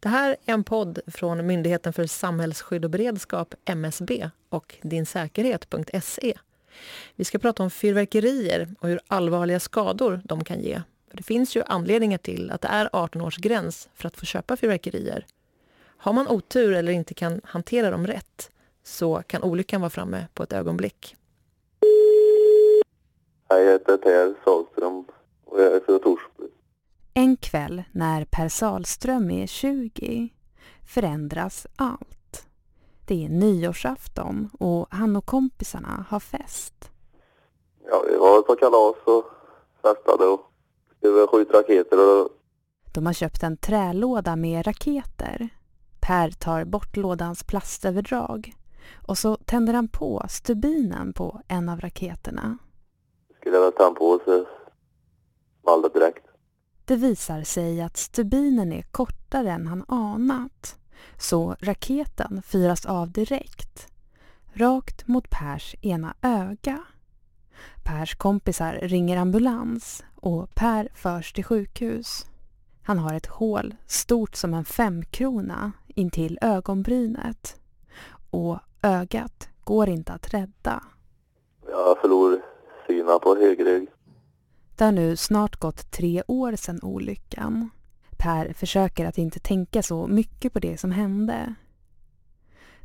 Det här är en podd från Myndigheten för samhällsskydd och beredskap, MSB, och dinsäkerhet.se. Vi ska prata om fyrverkerier och hur allvarliga skador de kan ge. Det finns ju anledningar till att det är 18-årsgräns för att få köpa fyrverkerier. Har man otur eller inte kan hantera dem rätt så kan olyckan vara framme på ett ögonblick. Jag heter Per Sahlström och jag är från Torsby. En kväll när Per Sahlström är 20 förändras allt. Det är nyårsafton och han och kompisarna har fest. Ja, vi var på kalas och festade och skulle skjuta raketer och De har köpt en trälåda med raketer. Per tar bort lådans plastöverdrag och så tänder han på stubinen på en av raketerna. skulle jag väl ta på så small det direkt. Det visar sig att stubinen är kortare än han anat. Så raketen fyras av direkt. Rakt mot Pers ena öga. Pers kompisar ringer ambulans och Per förs till sjukhus. Han har ett hål stort som en femkrona intill ögonbrynet. Och ögat går inte att rädda. Jag förlorar synen på höger öga. Det har nu snart gått tre år sedan olyckan. Per försöker att inte tänka så mycket på det som hände.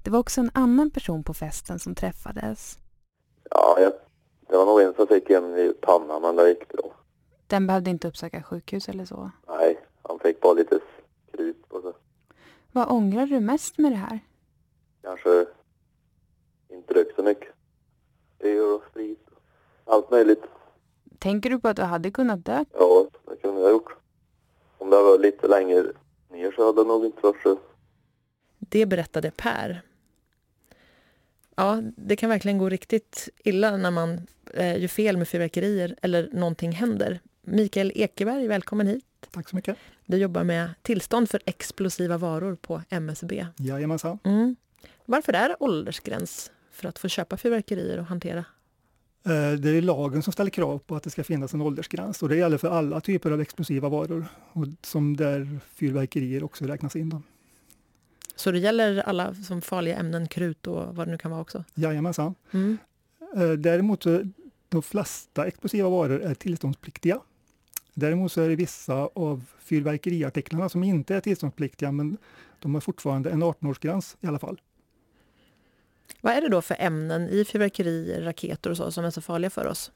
Det var också en annan person på festen som träffades. Ja, jag, det var nog en som fick en i pannan men det gick bra. Den behövde inte uppsöka sjukhus eller så. Nej, han fick bara lite krut på sig. Vad ångrar du mest med det här? Kanske inte rökt så mycket. Öl och sprit. Allt möjligt. Tänker du på att du hade kunnat dö? Ja, det kunde jag ha gjort. Om det var lite längre ner så hade det nog inte varit så. Det berättade Per. Ja, det kan verkligen gå riktigt illa när man eh, gör fel med fyrverkerier eller någonting händer. Mikael Ekeberg, välkommen hit. Tack så mycket. Du jobbar med tillstånd för explosiva varor på MSB. Jajamensan. Mm. Varför är det åldersgräns för att få köpa fyrverkerier och hantera? Eh, Det är lagen som ställer krav på att det ska finnas en åldersgräns och det gäller för alla typer av explosiva varor och som där fyrverkerier också räknas in. Då. Så det gäller alla som farliga ämnen, krut och vad det nu kan vara också? Jajamensan. Mm. Eh, Däremot så de flesta explosiva varor är tillståndspliktiga. Däremot så är det vissa av fyrverkeriartiklarna som inte är tillståndspliktiga men de har fortfarande en 18-årsgräns i alla fall. Vad är det då för ämnen i fyrverkerier, raketer och så som är så farliga för oss?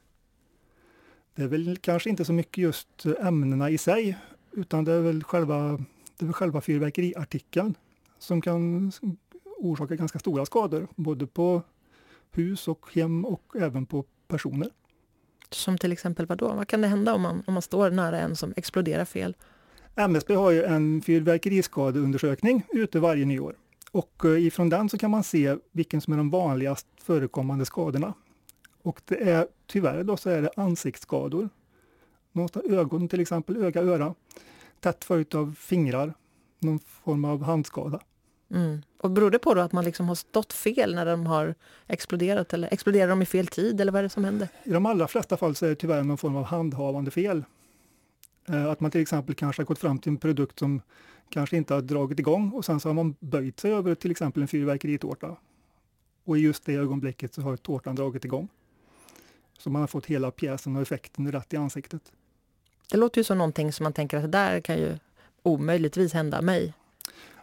Det är väl kanske inte så mycket just ämnena i sig utan det är väl själva, det är väl själva fyrverkeriartikeln som kan orsaka ganska stora skador både på hus och hem och även på personer. Som till exempel vad då? Vad kan det hända om man, om man står nära en som exploderar fel? MSB har ju en fyrverkeriskadeundersökning ute varje nyår och eh, ifrån den så kan man se vilken som är de vanligast förekommande skadorna. Och det är tyvärr då så är det ansiktsskador. Någonstans ögon till exempel, öga, öra. Tätt följt av fingrar, någon form av handskada. Mm. Och beror det på att man liksom har stått fel när de har exploderat eller exploderar de i fel tid eller vad är det som händer? I de allra flesta fall så är det tyvärr någon form av handhavande fel. Eh, Att man till exempel kanske har gått fram till en produkt som kanske inte har dragit igång och sen så har man böjt sig över till exempel en fyrverkeritårta. Och i just det ögonblicket så har tårtan dragit igång. Så man har fått hela pjäsen och effekten rätt i ansiktet. Det låter ju som någonting som man tänker att det där kan ju omöjligtvis hända mig.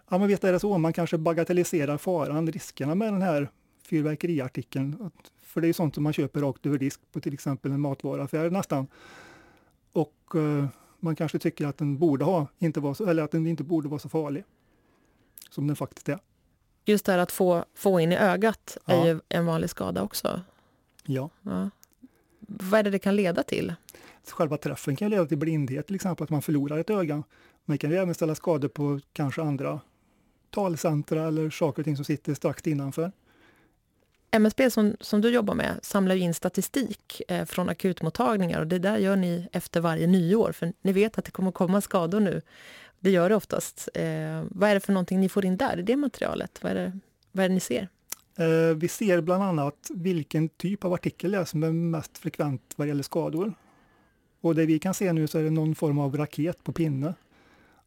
Ja men visst är det så, man kanske bagatelliserar faran, riskerna med den här fyrverkeriartikeln. För det är ju sånt som man köper rakt över disk på till exempel en matvaruaffär nästan. Och eh, man kanske tycker att den borde ha, inte vara så, eller att den inte borde vara så farlig. Som den faktiskt är. Just det här att få, få in i ögat är Ja. ju en vanlig skada också. Ja. Ja. Vad är det det kan leda till? Själva träffen kan leda till blindhet, till exempel att man förlorar ett öga. Men det kan ju även ställa skador på kanske andra talcentra eller saker och ting som sitter strax innanför. MSB som, som du jobbar med samlar in statistik eh, från akutmottagningar och det där gör ni efter varje nyår för ni vet att det kommer komma skador nu. Det gör det oftast. Eh, vad är det för någonting ni får in där i det materialet? Vad är det, vad är det ni ser? Eh, vi ser bland annat vilken typ av artikel det är som är mest frekvent vad gäller skador. Och det vi kan se nu så är det någon form av raket på pinne.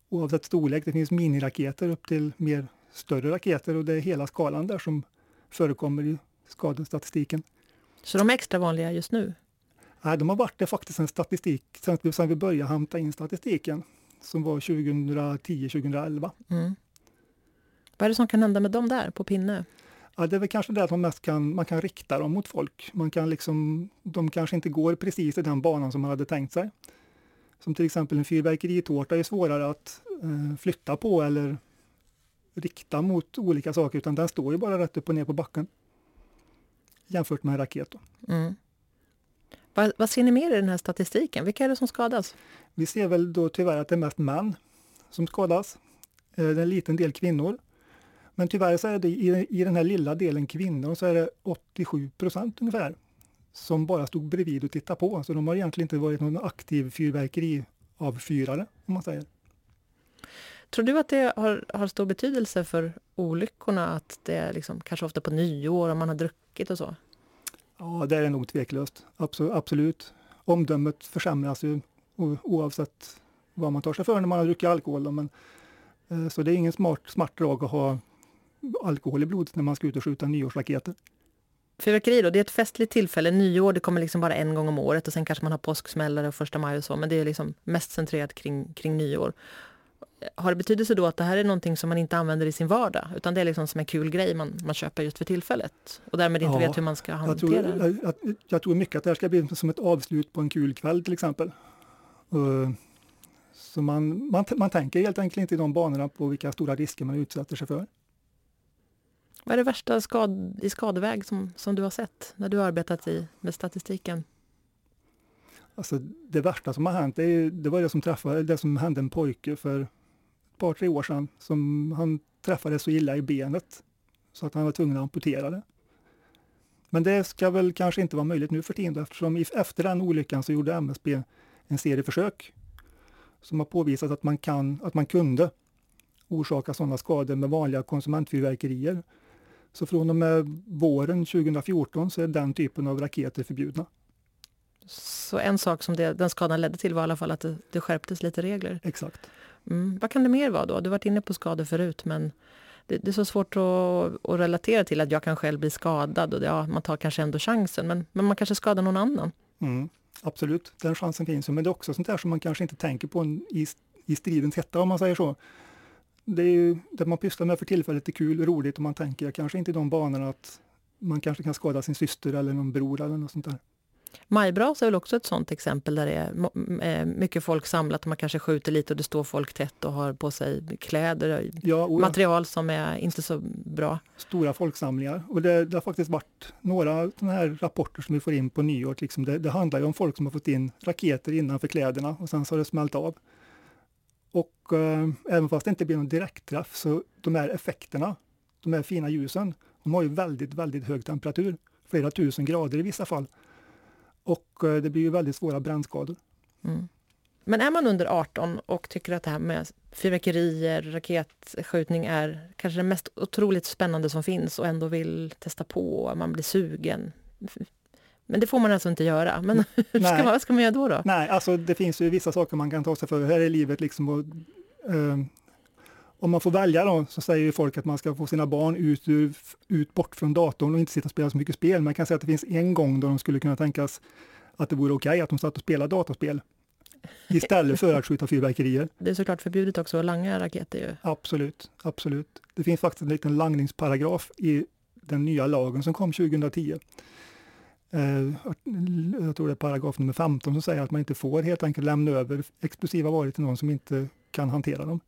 oavsett storlek. Det finns miniraketer upp till mer större raketer och det är hela skalan där som förekommer i skadestatistiken. Så de är extra vanliga just nu? Nej, de har varit det faktiskt en statistik sen sen vi började hämta in statistiken som var 2010-2011. Mm. Vad är det som kan hända med dem där på pinne? Ja, det är väl kanske det att man mest kan, man kan rikta dem mot folk. Man kan liksom, de kanske inte går precis i den banan som man hade tänkt sig. Som till exempel en fyrverkeritårta är svårare att eh, flytta på eller rikta mot olika saker, utan den står ju bara rätt upp och ner på backen. Jämfört med en raket. Mm. Vad, vad, ser ni mer i den här statistiken? Vilka är det som skadas? Vi ser väl då tyvärr att det är mest män som skadas. Eh, det är en liten del kvinnor. Men tyvärr så är det i, i den här lilla delen kvinnor så är det 87 procent ungefär som bara stod bredvid och tittade på. Så de har egentligen inte varit någon aktiv fyrverkeriavfyrare om man säger. Tror du att det har, har stor betydelse för olyckorna att det är liksom, kanske ofta på nyår om man har druckit och så? Ja, det är nog tveklöst. Absolut. Omdömet försämras ju oavsett vad man tar sig för när man har druckit alkohol. Men, eh, så det är ingen smart, smart drag att ha alkohol i blodet när man ska ut och skjuta nyårsraketer. Fyrverkeri då, det är ett festligt tillfälle. Nyår det kommer liksom bara en gång om året och sen kanske man har påsksmällare och första maj och så. Men det är liksom mest centrerat kring, kring nyår. Har det betydelse då att det här är någonting som man inte använder i sin vardag? Utan det är liksom som en kul grej man, man köper just för tillfället? Och därmed inte ja, vet hur man ska hantera jag tror, jag, jag, tror mycket att det här ska bli som ett avslut på en kul kväll till exempel. Uh, så man, man, man tänker helt enkelt inte i de banorna på vilka stora risker man utsätter sig för. Vad är det värsta skad, i skadeväg som, som du har sett när du har arbetat i, med statistiken? Alltså, det värsta som har hänt, det, det var det som, träffade, det som hände en pojke för par, tre år sedan. Som han träffade så illa i benet så att han var tvungen att amputera det. Men det ska väl kanske inte vara möjligt nu för tiden eftersom efter den olyckan så gjorde MSB en serie försök som har påvisat att man, kan, att man kunde orsaka sådana skador med vanliga konsumentfyrverkerier så från och med våren 2014 så är den typen av raketer förbjudna. Så en sak som det, den skadan ledde till var i alla fall att det, det skärptes lite regler? Exakt. Mm. Vad kan det mer vara då? Du har varit inne på skador förut men det, det är så svårt att, att, relatera till att jag kan själv bli skadad och ja, man tar kanske ändå chansen men, men man kanske skadar någon annan. Mm. Absolut, den chansen finns ju men det är också sånt där som man kanske inte tänker på i, i stridens hetta om man säger så det är ju det man pysslar med för tillfället är kul och roligt och man tänker kanske inte i de banorna att man kanske kan skada sin syster eller någon bror eller något sånt där. Majbras är väl också ett sånt exempel där det är mycket folk samlat och man kanske skjuter lite och det står folk tätt och har på sig kläder, ja, material som är inte så bra. Stora folksamlingar och det, det har faktiskt varit några sådana här rapporter som vi får in på nyår. Liksom det, det handlar ju om folk som har fått in raketer innanför kläderna och sen så har det smält av. Och eh, även fast det inte blir någon direktträff så de här effekterna, de här fina ljusen, de har ju väldigt, väldigt hög temperatur. Flera tusen grader i vissa fall. Och eh, det blir ju väldigt svåra brännskador. Mm. Men är man under 18 och tycker att det här med fyrverkerier, raketskjutning är kanske det mest otroligt spännande som finns och ändå vill testa på, man blir sugen. Men det får man alltså inte göra. Men ska man, vad ska man göra då? då? Nej, alltså det finns ju vissa saker man kan ta sig för här i livet. Liksom och, eh, om man får välja då, så säger ju folk att man ska få sina barn ut, ut bort från datorn och inte sitta och spela så mycket spel. Men jag kan säga att det finns en gång då de skulle kunna tänkas att det vore okej okay att de satt och spelade datorspel istället för att skjuta fyrverkerier. Det är såklart förbjudet också att langa raketer ju. Absolut, absolut. Det finns faktiskt en liten langningsparagraf i den nya lagen som kom 2010 Eh, jag tror det är paragraf nummer 15 som säger att man inte får helt enkelt lämna över explosiva varor till någon som inte kan hantera dem.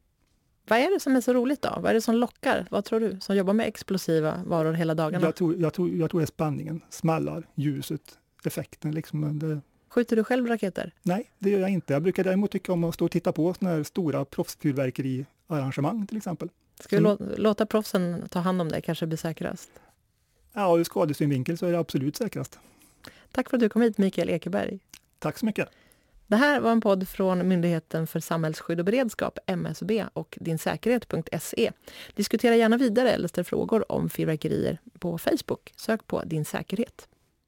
Vad är det som är så roligt då? Vad är det som lockar? Vad tror du, som jobbar med explosiva varor hela dagarna? Jag tror, jag tror, jag tror det är spänningen, smällar, ljuset, effekten. Liksom. Det... Skjuter du själv raketer? Nej, det gör jag inte. Jag brukar däremot tycka om att stå och titta på sådana här stora proffsfyrverkeriarrangemang till exempel. Ska vi som... låta proffsen ta hand om det, kanske blir säkrast? Ja, ur skadesynvinkel så är det absolut säkrast. Tack för att du kom hit, Mikael Ekeberg. Tack så mycket. Det här var en podd från Myndigheten för samhällsskydd och beredskap, MSB, och dinsäkerhet.se. Diskutera gärna vidare eller ställ frågor om fyrverkerier på Facebook. Sök på Din säkerhet.